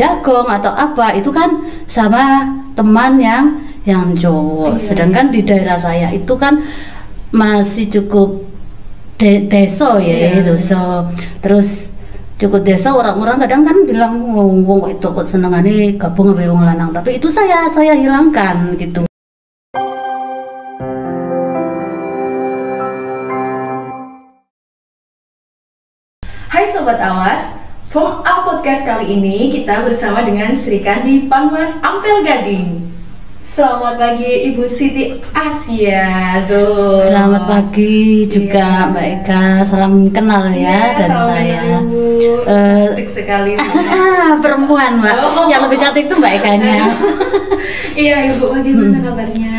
jagong atau apa itu kan sama teman yang yang cowok. Iya, Sedangkan di daerah saya itu kan masih cukup de deso ya Iya. itu. So, terus cukup desa orang-orang kadang kan bilang wong wong itu kok senengane gabung sama wong lanang tapi itu saya saya hilangkan gitu Hai Sobat Awas, from our podcast kali ini kita bersama dengan Sri Kandi Panwas Ampel Gading. Selamat pagi Ibu Siti Asia. Tuh. selamat pagi juga Iya. Mbak Eka salam kenal ya Iya, dari salam saya Ibu. Eh, Cantik sekali. perempuan Mbak Oh. yang lebih cantik tuh Mbak Ekanya iya Ibu, bagaimana Hmm. kabarnya?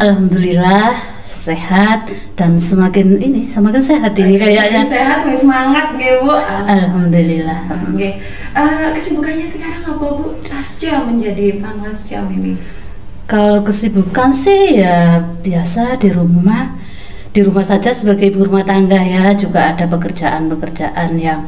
Alhamdulillah sehat dan semakin ini semakin sehat ini kayaknya Sehat, semakin semangat ya Bu. Alhamdulillah Oke, Eh, kesibukannya sekarang apa Bu? Pasca menjadi Panwas Jam ini. Kalau kesibukan sih ya biasa di rumah, di rumah saja sebagai ibu rumah tangga ya juga ada pekerjaan-pekerjaan yang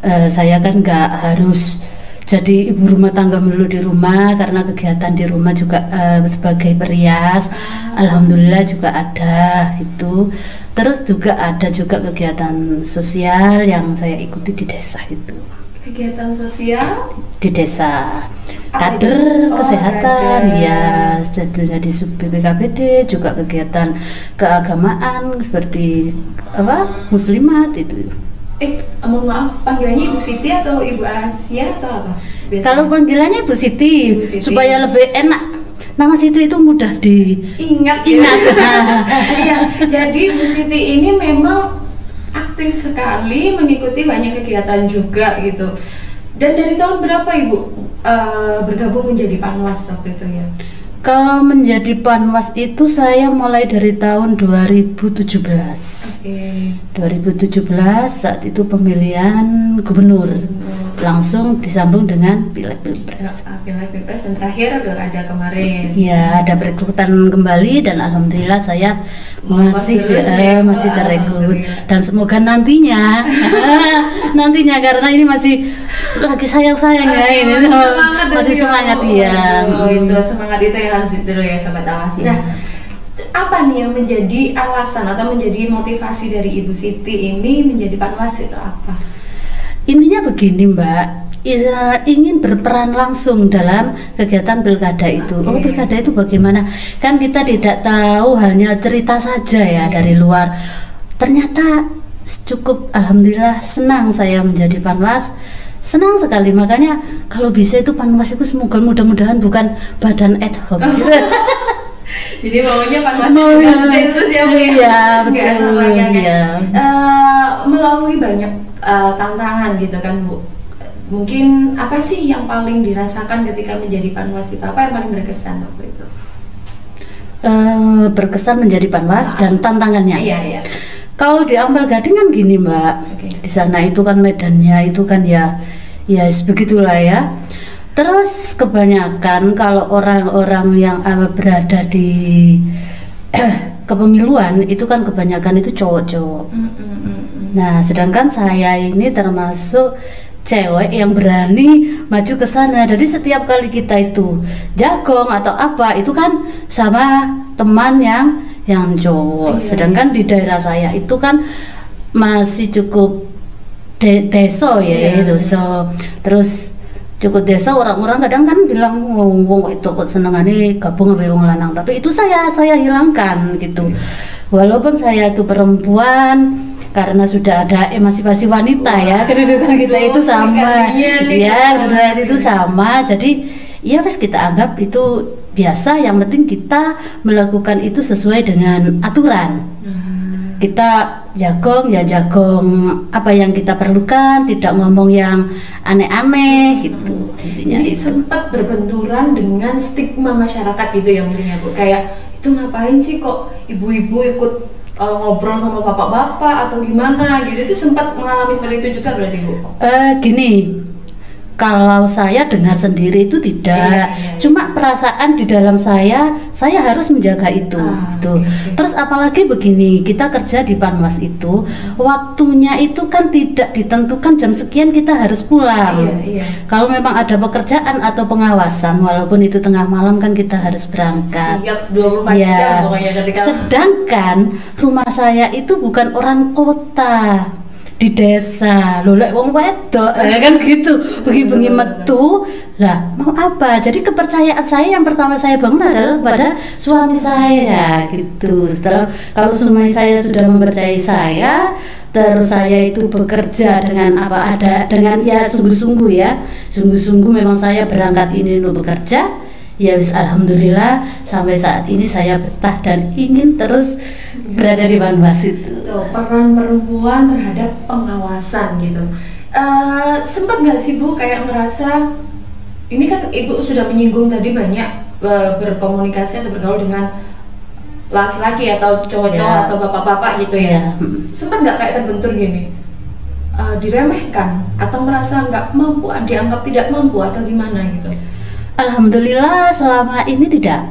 eh, saya kan nggak harus jadi ibu rumah tangga melulu di rumah karena kegiatan di rumah juga eh, sebagai perias, alhamdulillah juga ada gitu. Terus juga ada juga kegiatan sosial yang saya ikuti di desa itu Kegiatan sosial di desa kader? Oh, kesehatan kader. ya sebelumnya di sub BPKBD juga kegiatan keagamaan seperti apa muslimat itu Eh, mohon maaf, panggilannya Ibu Siti atau Ibu Asia atau apa? Biasanya? kalau panggilannya Bu Siti, Ibu Siti. supaya lebih enak nama Siti itu mudah di ingat ya. Iya, jadi Bu Siti ini memang aktif sekali mengikuti banyak kegiatan juga gitu. Dan dari tahun berapa Ibu eh, bergabung menjadi Panwas waktu itu ya? Kalau menjadi panwas itu saya mulai dari tahun 2017 Oke. 2017 saat itu pemilihan gubernur langsung disambung dengan pileg pilpres Ya, Pileg Pilpres dan terakhir pilkada kemarin. Ya, ada perekrutan kembali dan alhamdulillah saya masih Terus eh, ya, masih terekrut dan semoga nantinya nantinya karena ini masih lagi sayang-sayang ya ini Masih semangat masih semangat ya. ya. Oh, itu semangat itu yang harus ditiru ya sobat awas. Iya. Nah, apa nih yang menjadi alasan atau menjadi motivasi dari Ibu Siti ini menjadi panwas itu apa? Intinya begini Mbak, Isa ingin berperan langsung dalam kegiatan pilkada itu. Oh Oke. pilkada itu bagaimana? Kan kita tidak tahu hanya cerita saja ya dari luar. Ternyata cukup alhamdulillah senang saya menjadi panwas. Senang sekali makanya kalau bisa itu panwas itu semoga mudah-mudahan bukan badan ad hoc. Jadi maunya panwas ya. stay terus ya Bu ya? Iya, betul, kan. iya. Eh, melalui banyak eh, tantangan gitu kan Bu. Mungkin apa sih yang paling dirasakan ketika menjadi panwas itu? Apa yang paling berkesan waktu itu? Eh, berkesan menjadi panwas dan tantangannya. Iya, iya. Kalau di Ampel Gading kan gini Mbak, Oke. di sana itu kan medannya itu kan ya, ya begitulah ya. Terus kebanyakan kalau orang-orang yang eh, berada di kepemiluan itu kan kebanyakan itu cowok-cowok. Mm, mm, mm. Nah, sedangkan saya ini termasuk cewek yang berani maju ke sana. Jadi setiap kali kita itu jagong atau apa itu kan sama teman yang yang cowok. Iya, Sedangkan di daerah saya itu kan masih cukup de deso ya Iya. itu. So, terus cukup desa orang-orang kadang kan bilang wong wong itu kok senengane gabung sama wong lanang tapi itu saya saya hilangkan gitu walaupun saya itu perempuan karena sudah ada emansipasi wanita ya Wah, kedudukan kita itu sama. Ya kedudukan itu sama. Jadi ya wes kita anggap itu biasa. Yang penting kita melakukan itu sesuai dengan aturan. Hmm. kita jagong ya jagong apa yang kita perlukan tidak ngomong yang aneh-aneh gitu. Intinya Jadi itu. sempat berbenturan dengan stigma masyarakat gitu ya mungkin ya Bu. Kayak itu ngapain sih kok ibu-ibu ikut uh, ngobrol sama bapak-bapak atau gimana gitu. Itu sempat mengalami seperti itu juga berarti Bu. Eh, gini kalau saya dengar sendiri itu tidak Iya, iya, iya. cuma perasaan di dalam saya saya harus menjaga itu Ah, gitu oke. terus apalagi begini kita kerja di Panwas itu waktunya itu kan tidak ditentukan jam sekian kita harus pulang Iya, iya. kalau memang ada pekerjaan atau pengawasan walaupun itu tengah malam kan kita harus berangkat Siap 24 Ya. jam pokoknya ketika Sedangkan rumah saya itu bukan orang kota di desa. Lho lek wong wedok ya kan gitu. Bengi-bengi metu. lah mau apa? Jadi kepercayaan saya yang pertama saya bangun adalah pada suami saya gitu. Setelah kalau suami saya sudah mempercayai saya terus saya itu bekerja dengan apa ada dengan ya sungguh-sungguh ya. Sungguh-sungguh memang saya berangkat ini untuk bekerja ya wis alhamdulillah sampai saat ini saya betah dan ingin terus berada di Banwas itu Tuh, peran perempuan terhadap pengawasan gitu. Eh, sempat nggak sih Bu kayak ngerasa ini kan Ibu sudah menyinggung tadi banyak eh, berkomunikasi atau bergaul dengan laki-laki atau cowok-cowok Ya. atau bapak-bapak gitu ya. ya mm. Sempat nggak kayak terbentur gini? eh, diremehkan atau merasa nggak mampu, dianggap tidak mampu atau gimana gitu? Alhamdulillah selama ini tidak.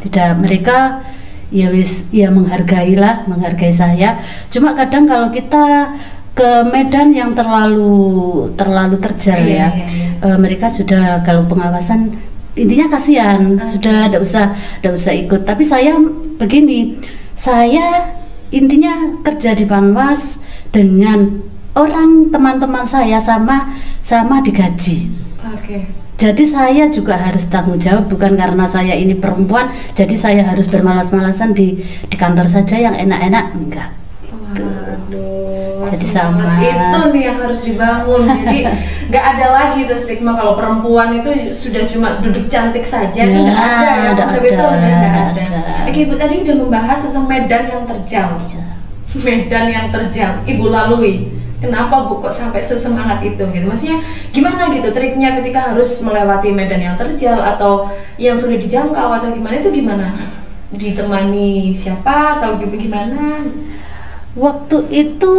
Tidak. Mereka ya wis ya menghargai lah menghargai saya. Cuma kadang kalau kita ke Medan yang terlalu terlalu terjal Iya, ya eh, mereka sudah kalau pengawasan intinya kasihan. Ah. sudah tidak usah tidak usah ikut. Tapi saya begini saya intinya kerja di Panwas dengan orang teman-teman saya sama sama digaji. Oke. Jadi saya juga harus tanggung jawab bukan karena saya ini perempuan jadi saya harus bermalas-malasan di di kantor saja yang enak-enak enggak Waduh, Jadi sama. Itu nih yang harus dibangun. Jadi nggak ada lagi tuh stigma kalau perempuan itu sudah cuma duduk cantik saja Ya, nggak ada ya konsep ada, itu udah nggak nggak ada. ada. Oke ibu tadi udah membahas tentang medan yang terjal. Medan yang terjal ibu lalui. Kenapa bu kok sampai sesemangat itu gitu? Maksudnya gimana gitu triknya ketika harus melewati medan yang terjal atau yang sudah dijangkau atau gimana itu gimana? Ditemani siapa atau gimana? waktu itu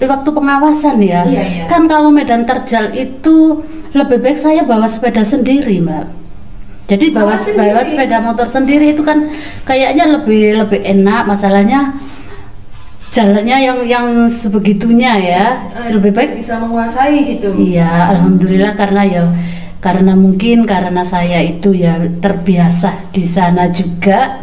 di waktu pengawasan ya Iya, iya. kan kalau medan terjal itu lebih baik saya bawa sepeda sendiri mbak jadi Bawa bawa sepeda motor sendiri itu kan kayaknya lebih lebih enak masalahnya jalannya yang yang sebegitunya ya Eh, lebih baik bisa menguasai gitu. Iya, alhamdulillah karena ya karena mungkin karena saya itu ya terbiasa di sana juga.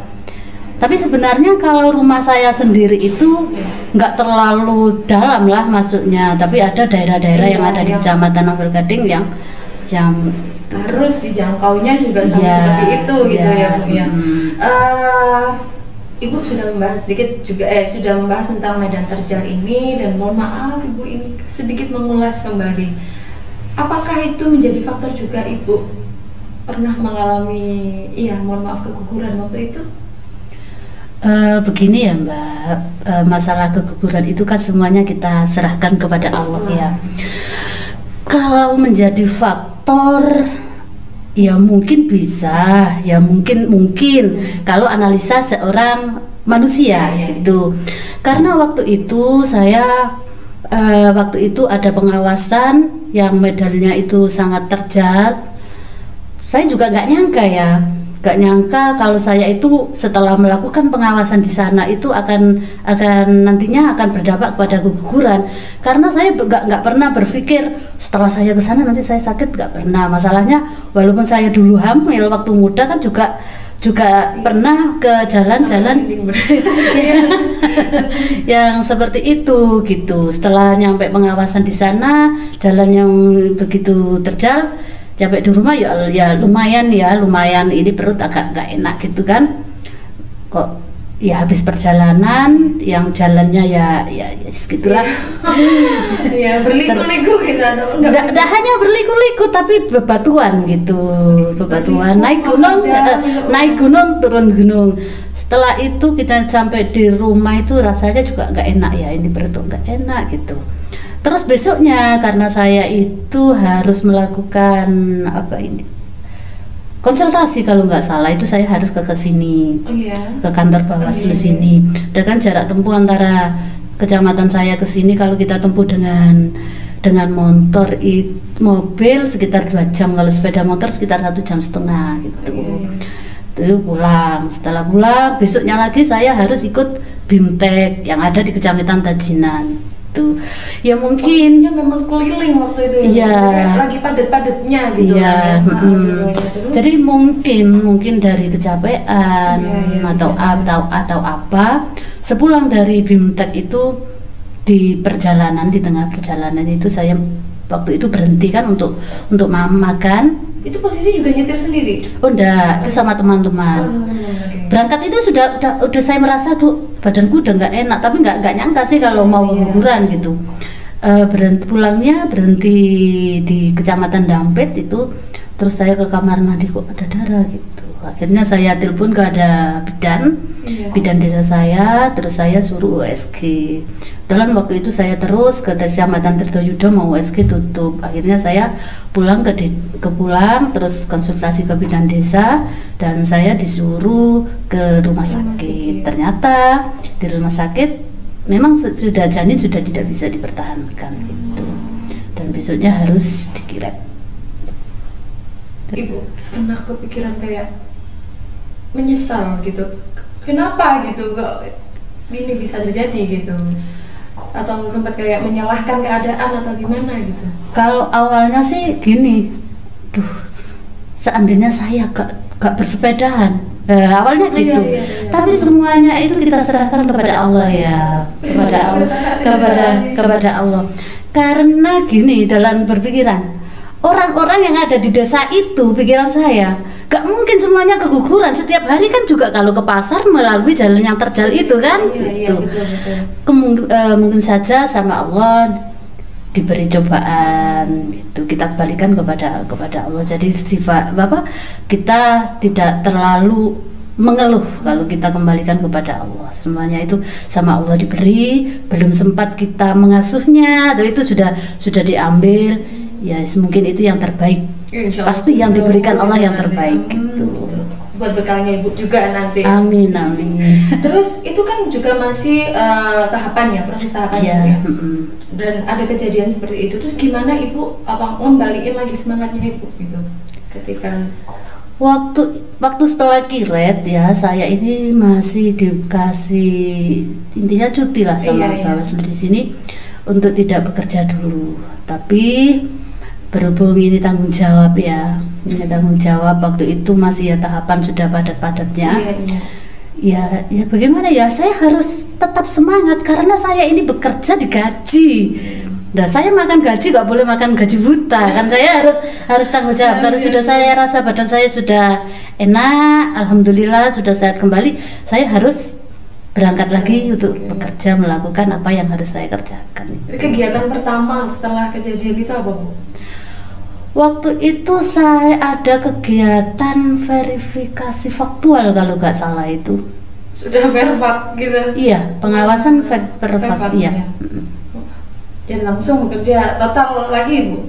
Tapi sebenarnya kalau rumah saya sendiri itu nggak terlalu dalam lah masuknya, tapi ada daerah-daerah yang Iya, ada di yang- Kecamatan Novel Gading yang yang Harus dijangkaunya juga sama Iya, seperti itu gitu iya, ya bu ya. mm. Eh, Ibu sudah membahas sedikit juga eh sudah membahas tentang medan terjal ini dan mohon maaf ibu ini sedikit mengulas kembali. Apakah itu menjadi faktor juga ibu pernah mengalami iya mohon maaf keguguran waktu itu? Eh, begini ya Mbak, Eh, masalah keguguran itu kan semuanya kita serahkan kepada Allah ya. Kalau menjadi faktor, ya mungkin bisa, ya mungkin mungkin kalau analisa seorang manusia Iya, iya, gitu. Karena waktu itu saya eh, waktu itu ada pengawasan yang medalnya itu sangat terjal. Saya juga nggak nyangka ya, nggak nyangka kalau saya itu setelah melakukan pengawasan di sana itu akan akan nantinya akan berdampak pada keguguran. Karena saya nggak nggak pernah berpikir setelah saya ke sana nanti saya sakit nggak pernah. Masalahnya walaupun saya dulu hamil waktu muda kan juga juga pernah ke jalan-jalan yang seperti itu gitu. Setelah nyampe pengawasan di sana, jalan yang begitu terjal, sampai di rumah ya ya lumayan ya, lumayan ini perut agak nggak enak gitu kan. Kok ya habis perjalanan yang jalannya ya ya, ya segitulah. ya berliku-liku gitu atau Nggak nggak hanya berliku-liku tapi bebatuan gitu, bebatuan naik gunung, eh, naik gunung turun gunung. Setelah itu kita sampai di rumah itu rasanya juga nggak enak ya, ini perut nggak enak gitu. Terus besoknya karena saya itu harus melakukan apa ini konsultasi kalau nggak salah itu saya harus ke ke sini Iya. ke kantor Bawaslu Oke. sini. Dan kan jarak tempuh antara kecamatan saya ke sini kalau kita tempuh dengan dengan motor it, mobil sekitar dua jam kalau sepeda motor sekitar satu jam setengah gitu itu pulang setelah pulang besoknya lagi saya harus ikut bimtek yang ada di kecamatan Tajinan tuh ya mungkin Posisinya memang keliling waktu itu ya. Kayak lagi padat-padatnya gitu Iya, kan ya. mm. Terus? jadi mungkin mungkin dari kecapean Iya, iya, atau bisa. atau atau apa sepulang dari bimtek itu di perjalanan di tengah perjalanan itu saya waktu itu berhenti kan untuk untuk ma- makan itu posisi juga nyetir sendiri? Oh enggak itu sama Oh, teman-teman oke. berangkat itu sudah udah, udah saya merasa tuh badanku udah nggak enak. Tapi nggak nggak nyangka sih kalau mau Iya. liburan gitu. Eh, berhenti pulangnya berhenti di kecamatan Dampit itu. Terus saya ke kamar mandi kok ada darah? gitu akhirnya saya telepon ke ada bidan Iya. bidan desa saya terus saya suruh USG dalam waktu itu saya terus ke kecamatan Tirtoyudo mau USG tutup. Akhirnya saya pulang ke ke pulang terus konsultasi ke bidan desa dan saya disuruh ke rumah Rumah sakit. sakit. ternyata di rumah sakit memang sudah janin sudah tidak bisa dipertahankan gitu. Dan besoknya harus dikirim ibu pernah kepikiran kayak menyesal gitu. Kenapa gitu kok ini bisa terjadi gitu? Atau sempat kayak menyalahkan keadaan atau gimana gitu? Kalau awalnya sih gini, duh, seandainya saya gak, gak bersepedahan, Eh, awalnya Iya, gitu. iya, iya. Tapi semuanya itu kita serahkan kepada Allah ya, kepada Allah, kepada kepada Allah. Karena gini dalam berpikiran, orang-orang yang ada di desa itu pikiran saya gak mungkin semuanya keguguran. Setiap hari kan juga kalau ke pasar melalui jalan yang terjal itu kan? Iya iya gitu. betul betul. Kemung- eh, mungkin saja sama Allah diberi cobaan itu kita kembalikan kepada kepada Allah. Jadi sifat apa kita tidak terlalu mengeluh kalau kita kembalikan kepada Allah. Semuanya itu sama Allah diberi belum sempat kita mengasuhnya atau itu sudah sudah diambil ya mungkin itu yang terbaik. Insya Allah. Pasti yang diberikan Allah yang terbaik Hmm, gitu. buat bekalnya ibu juga nanti. Amin amin. Terus itu kan juga masih eh, tahapan ya proses tahapan ya Ibu ya? mm-mm. dan ada kejadian seperti itu. Terus gimana ibu apa ngembaliin lagi semangatnya ibu gitu? Ketika Waktu waktu setelah kiret ya saya ini masih dikasih intinya cuti lah sama Iya, iya. Di sini untuk tidak bekerja dulu. Tapi berhubung ini tanggung jawab ya, ini tanggung jawab waktu itu masih ya tahapan sudah padat-padatnya. iya, iya. Ya, ya bagaimana ya? Saya harus tetap semangat karena saya ini bekerja digaji. Nah, saya makan gaji nggak boleh makan gaji buta kan saya harus harus tanggung jawab. Karena sudah saya rasa badan saya sudah enak, alhamdulillah sudah sehat kembali. Saya harus berangkat lagi untuk bekerja melakukan apa yang harus saya kerjakan. Kegiatan pertama setelah kejadian itu apa bu Waktu itu saya ada kegiatan verifikasi faktual kalau nggak salah itu. sudah perfect gitu Iya, pengawasan ver- per- Verfak, iya. ya. dan langsung bekerja total lagi bu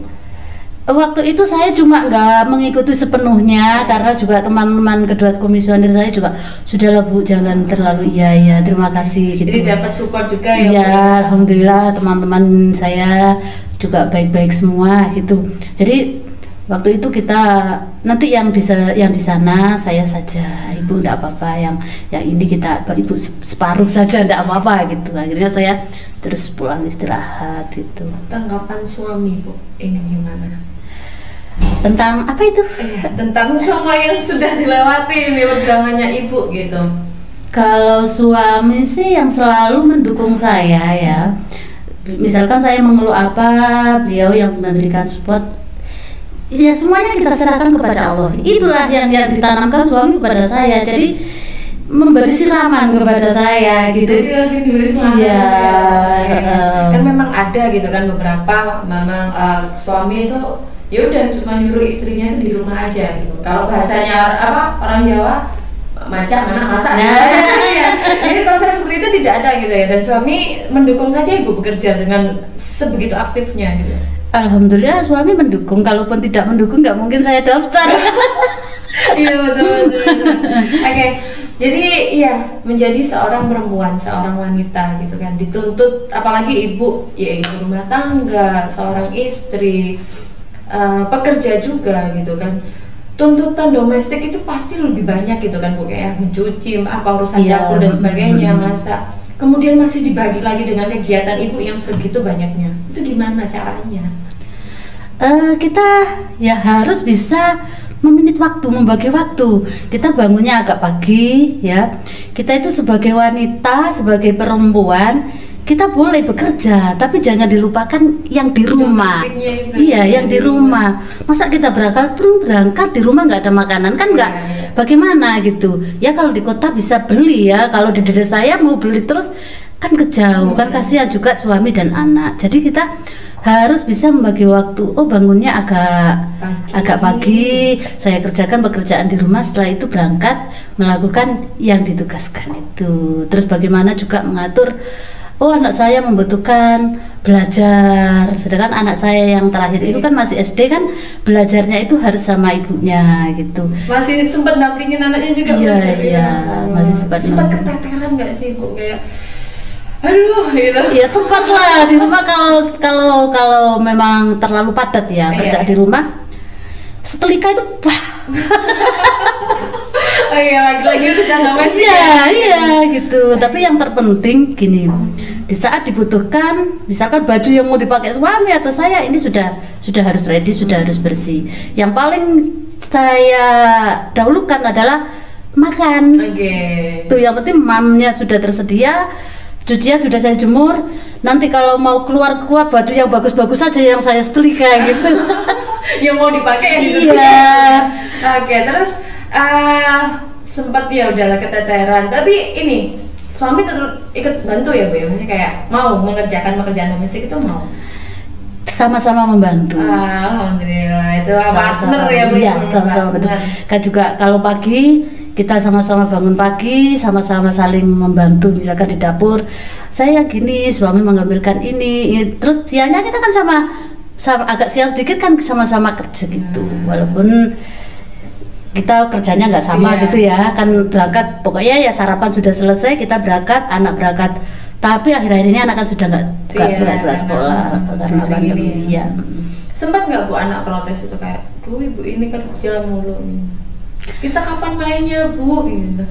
Waktu itu saya cuma nggak mengikuti sepenuhnya karena juga teman-teman kedua komisioner saya juga sudah lah bu jangan terlalu iya ya terima kasih gitu. jadi dapat support juga ya Iya, alhamdulillah teman-teman saya juga baik-baik semua gitu. Jadi waktu itu kita nanti yang di yang di sana saya saja, ibu enggak apa-apa. Yang yang ini kita ibu se- separuh saja enggak apa-apa gitu. Akhirnya saya terus pulang istirahat gitu. tanggapan suami bu ini gimana Tentang apa itu? eh, tentang semua yang sudah dilewati ini perjuangannya ibu gitu Kalau suami sih yang selalu mendukung saya ya. Misalkan saya mengeluh apa, beliau yang memberikan support. Ya semuanya kita serahkan kepada Allah. Itulah yang yang ditanamkan suami kepada saya. Jadi memberi siraman kepada saya gitu. Jadi diberi semangat Iya, ya. em. kan memang ada gitu kan beberapa memang eh, suami itu ya udah cuma nyuruh istrinya itu di rumah aja gitu kalau bahasanya apa orang Jawa macam mana masak Nah. ya. jadi konsep seperti itu tidak ada gitu ya dan suami mendukung saja ibu bekerja dengan sebegitu aktifnya gitu Alhamdulillah suami mendukung. Kalaupun tidak mendukung nggak mungkin saya daftar. iya betul betul, betul. oke Jadi iya menjadi seorang perempuan, seorang wanita gitu kan dituntut apalagi ibu ya ibu rumah tangga, seorang istri, uh, pekerja juga gitu kan. Tuntutan domestik itu pasti lebih banyak gitu kan Bu kayak mencuci, apa urusan Iya, dapur dan sebagainya, mm-mm. masak. Kemudian masih dibagi lagi dengan kegiatan ibu yang segitu banyaknya. Itu gimana caranya? Eh, kita ya harus bisa meminit waktu, membagi waktu. Kita bangunnya agak pagi, ya. Kita itu sebagai wanita, sebagai perempuan, kita boleh bekerja, tapi jangan dilupakan yang di rumah. Iya, yang di rumah. Masa kita berangkat, belum berangkat di rumah nggak ada makanan kan nggak? Iya, iya. Bagaimana gitu? Ya kalau di kota bisa beli ya. Kalau di desa saya mau beli terus kan kejauh, kan kasihan juga suami dan anak. Jadi kita harus bisa membagi waktu. Oh bangunnya agak Pagi. agak pagi, saya kerjakan pekerjaan di rumah. Setelah itu berangkat melakukan yang ditugaskan itu. Terus bagaimana juga mengatur. Oh anak saya membutuhkan belajar, sedangkan anak saya yang terakhir itu kan masih SD kan belajarnya itu harus sama ibunya gitu. Masih sempat dampingin anaknya juga Iya, iya, ya? masih sempat sempat keteteran nggak sih bu kayak aduh gitu Ya sempat lah di rumah kalau kalau kalau memang terlalu padat ya Iya. kerja di rumah. Setelika itu wah oh iya lagi-lagi urusan domestik Iya, ya. iya gitu. Tapi yang terpenting gini, di saat dibutuhkan, misalkan baju yang mau dipakai suami atau saya ini sudah sudah harus ready, sudah harus bersih. Yang paling saya dahulukan adalah makan. oke Tuh yang penting mamnya sudah tersedia, cucian sudah saya jemur. Nanti kalau mau keluar keluar baju yang bagus-bagus saja yang saya setrika gitu. yang mau dipakai yang Iya. oke terus eh sempat ya udahlah keteteran tapi ini suami tetap ikut bantu ya bu ya maksudnya kayak mau mengerjakan pekerjaan domestik itu mau Sama-sama membantu. alhamdulillah itulah Sama-sama. partner ya bu Iya, sama-sama betul. Kan juga kalau pagi kita sama-sama bangun pagi, sama-sama saling membantu misalkan di dapur. Saya gini, suami mengambilkan ini, ini. terus siangnya kita kan sama, sama agak siang sedikit kan sama-sama kerja gitu. Walaupun kita kerjanya nggak sama Iya. gitu ya, kan berangkat pokoknya ya sarapan sudah selesai kita berangkat, anak berangkat. Tapi akhir-akhir ini anak kan sudah nggak nggak Iya, nggak sekolah karena pandemi. Ya. sempat nggak bu anak protes itu kayak duh ibu ini kerja mulu kita kapan mainnya bu gitu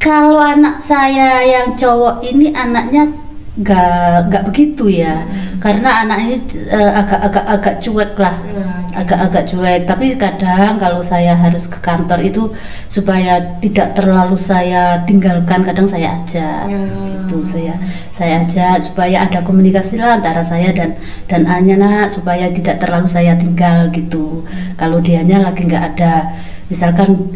Kalau anak saya yang cowok ini anaknya nggak nggak begitu ya, karena anak ini eh, agak-agak agak cuek lah, Nah, agak-agak cuek. Tapi kadang kalau saya harus ke kantor itu supaya tidak terlalu saya tinggalkan, kadang saya ajak. Ya. Itu saya saya ajak supaya ada komunikasi lah antara saya dan dan Anya nak supaya tidak terlalu saya tinggal gitu. Kalau dianya lagi nggak ada, misalkan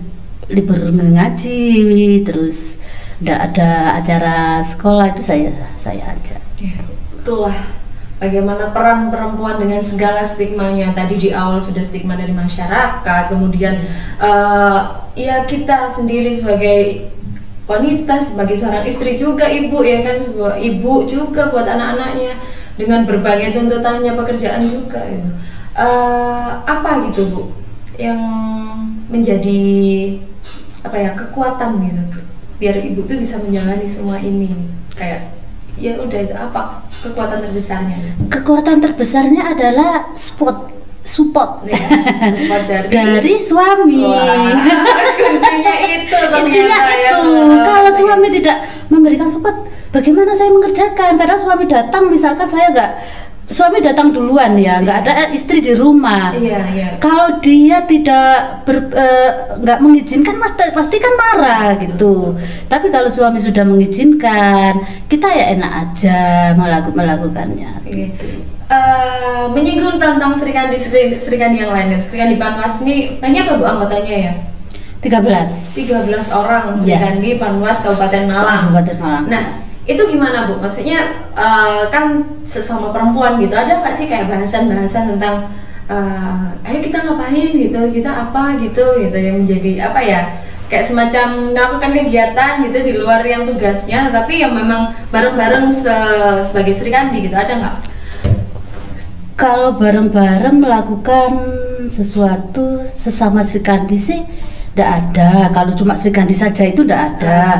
libur ngaji terus nggak ada acara sekolah itu saya saya ajak. Ya, itulah bagaimana peran perempuan dengan segala stigmanya. Tadi di awal sudah stigma dari masyarakat kemudian eh, ya kita sendiri sebagai wanita sebagai seorang istri juga ibu ya kan? Ibu juga buat anak-anaknya dengan berbagai tuntutannya pekerjaan juga gitu. Eh, apa gitu bu yang menjadi apa ya kekuatan gitu. Biar ibu tuh bisa menjalani semua ini. Kayak ya udah apa kekuatan terbesarnya? Kekuatan terbesarnya adalah support support. Nih support dari dari suami. Wah, kuncinya itu intinya ya. itu. Kalau suami tidak memberikan support bagaimana saya mengerjakan? Karena suami datang misalkan saya nggak suami datang duluan ya nggak ada istri di rumah. Iya iya. Kalau dia tidak ber- eh, nggak mengizinkan mas pasti kan marah gitu. Tapi kalau suami sudah mengizinkan kita ya enak aja melaku- melakukannya. Iya. Eh, menyinggung tentang Sri Kandi Sri, Sri Kandi yang lain Sri Kandi Panwas ini banyak apa bu anggotanya ya? 13 13 orang Sri ya Kandi Panwas Kabupaten Malang. Kabupaten Malang. Nah, itu gimana Bu? Maksudnya eh, kan sesama perempuan gitu, ada nggak sih kayak bahasan-bahasan tentang eh, ayo kita ngapain gitu, kita apa gitu, gitu yang menjadi apa ya? Kayak semacam melakukan kegiatan gitu di luar yang tugasnya, tapi yang memang bareng-bareng se- sebagai Sri Kandi gitu, ada nggak? kalau bareng-bareng melakukan sesuatu sesama Sri Kandi sih tidak ada. Kalau cuma Sri Kandi saja itu tidak ada. Ah.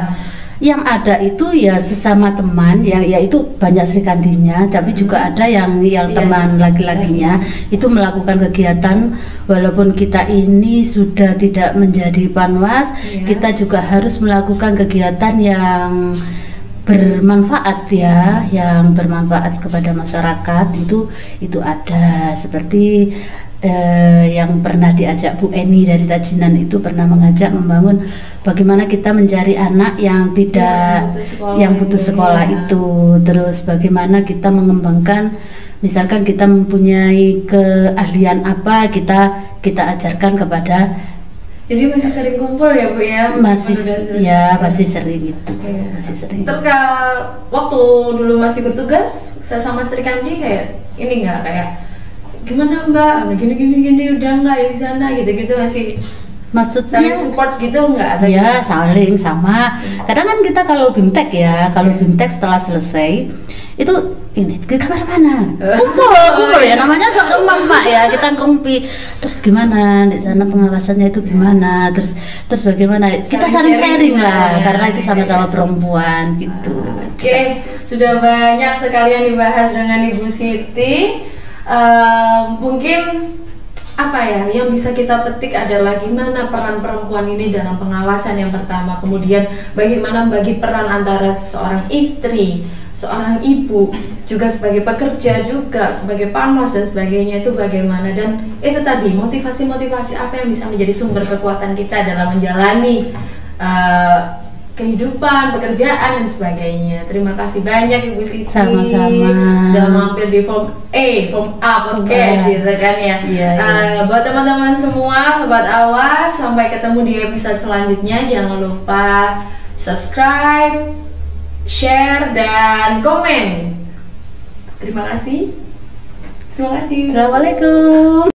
Yang ada itu ya sesama teman, ya yaitu banyak Sri Kandinya, tapi juga ada yang yang Iya, teman laki-lakinya. Itu melakukan kegiatan walaupun kita ini sudah tidak menjadi panwas, Iya. kita juga harus melakukan kegiatan yang bermanfaat ya, yang bermanfaat kepada masyarakat itu itu ada seperti eh, yang pernah diajak Bu Eni dari Tajinan itu pernah mengajak membangun bagaimana kita mencari anak yang tidak butuh sekolah yang butuh itu, sekolah ya. itu terus bagaimana kita mengembangkan misalkan kita mempunyai keahlian apa kita kita ajarkan kepada Jadi masih sering kumpul ya Bu ya? masih ya masih sering itu. Iya. masih sering. Terka waktu dulu masih bertugas saya sama Sri Kandi kayak ini nggak? Kayak gimana Mbak? Gini gini gini udah nggak ya di sana? Gitu gitu masih maksudnya saling support gitu nggak? Ada ya saling sama. Kadang kan kita kalau bimtek ya kalau Iya. bimtek setelah selesai itu ini ke kamar mana? Eh. kumpul kumpul. Ya namanya seorang mama ya kita ngumpi terus gimana? Di sana pengawasannya itu gimana? Terus terus bagaimana? Kita Saling sharing lah karena itu sama-sama perempuan gitu. Oke, sudah banyak sekali yang dibahas dengan Ibu Siti. Eh, mungkin apa ya yang bisa kita petik adalah gimana peran perempuan ini dalam pengawasan yang pertama, kemudian bagaimana bagi peran antara seorang istri, seorang ibu, juga sebagai pekerja juga sebagai panos dan sebagainya itu bagaimana. Dan itu tadi motivasi-motivasi apa yang bisa menjadi sumber kekuatan kita dalam menjalani eh, kehidupan, pekerjaan dan sebagainya. Terima kasih banyak Ibu Siti. Sama-sama. Sudah mampir di form A, form A podcast A. gitu kan ya. Iya, iya. Eh, buat teman-teman semua, sobat awas, sampai ketemu di episode selanjutnya. Jangan lupa subscribe, share dan komen. Terima kasih. Terima kasih. Assalamualaikum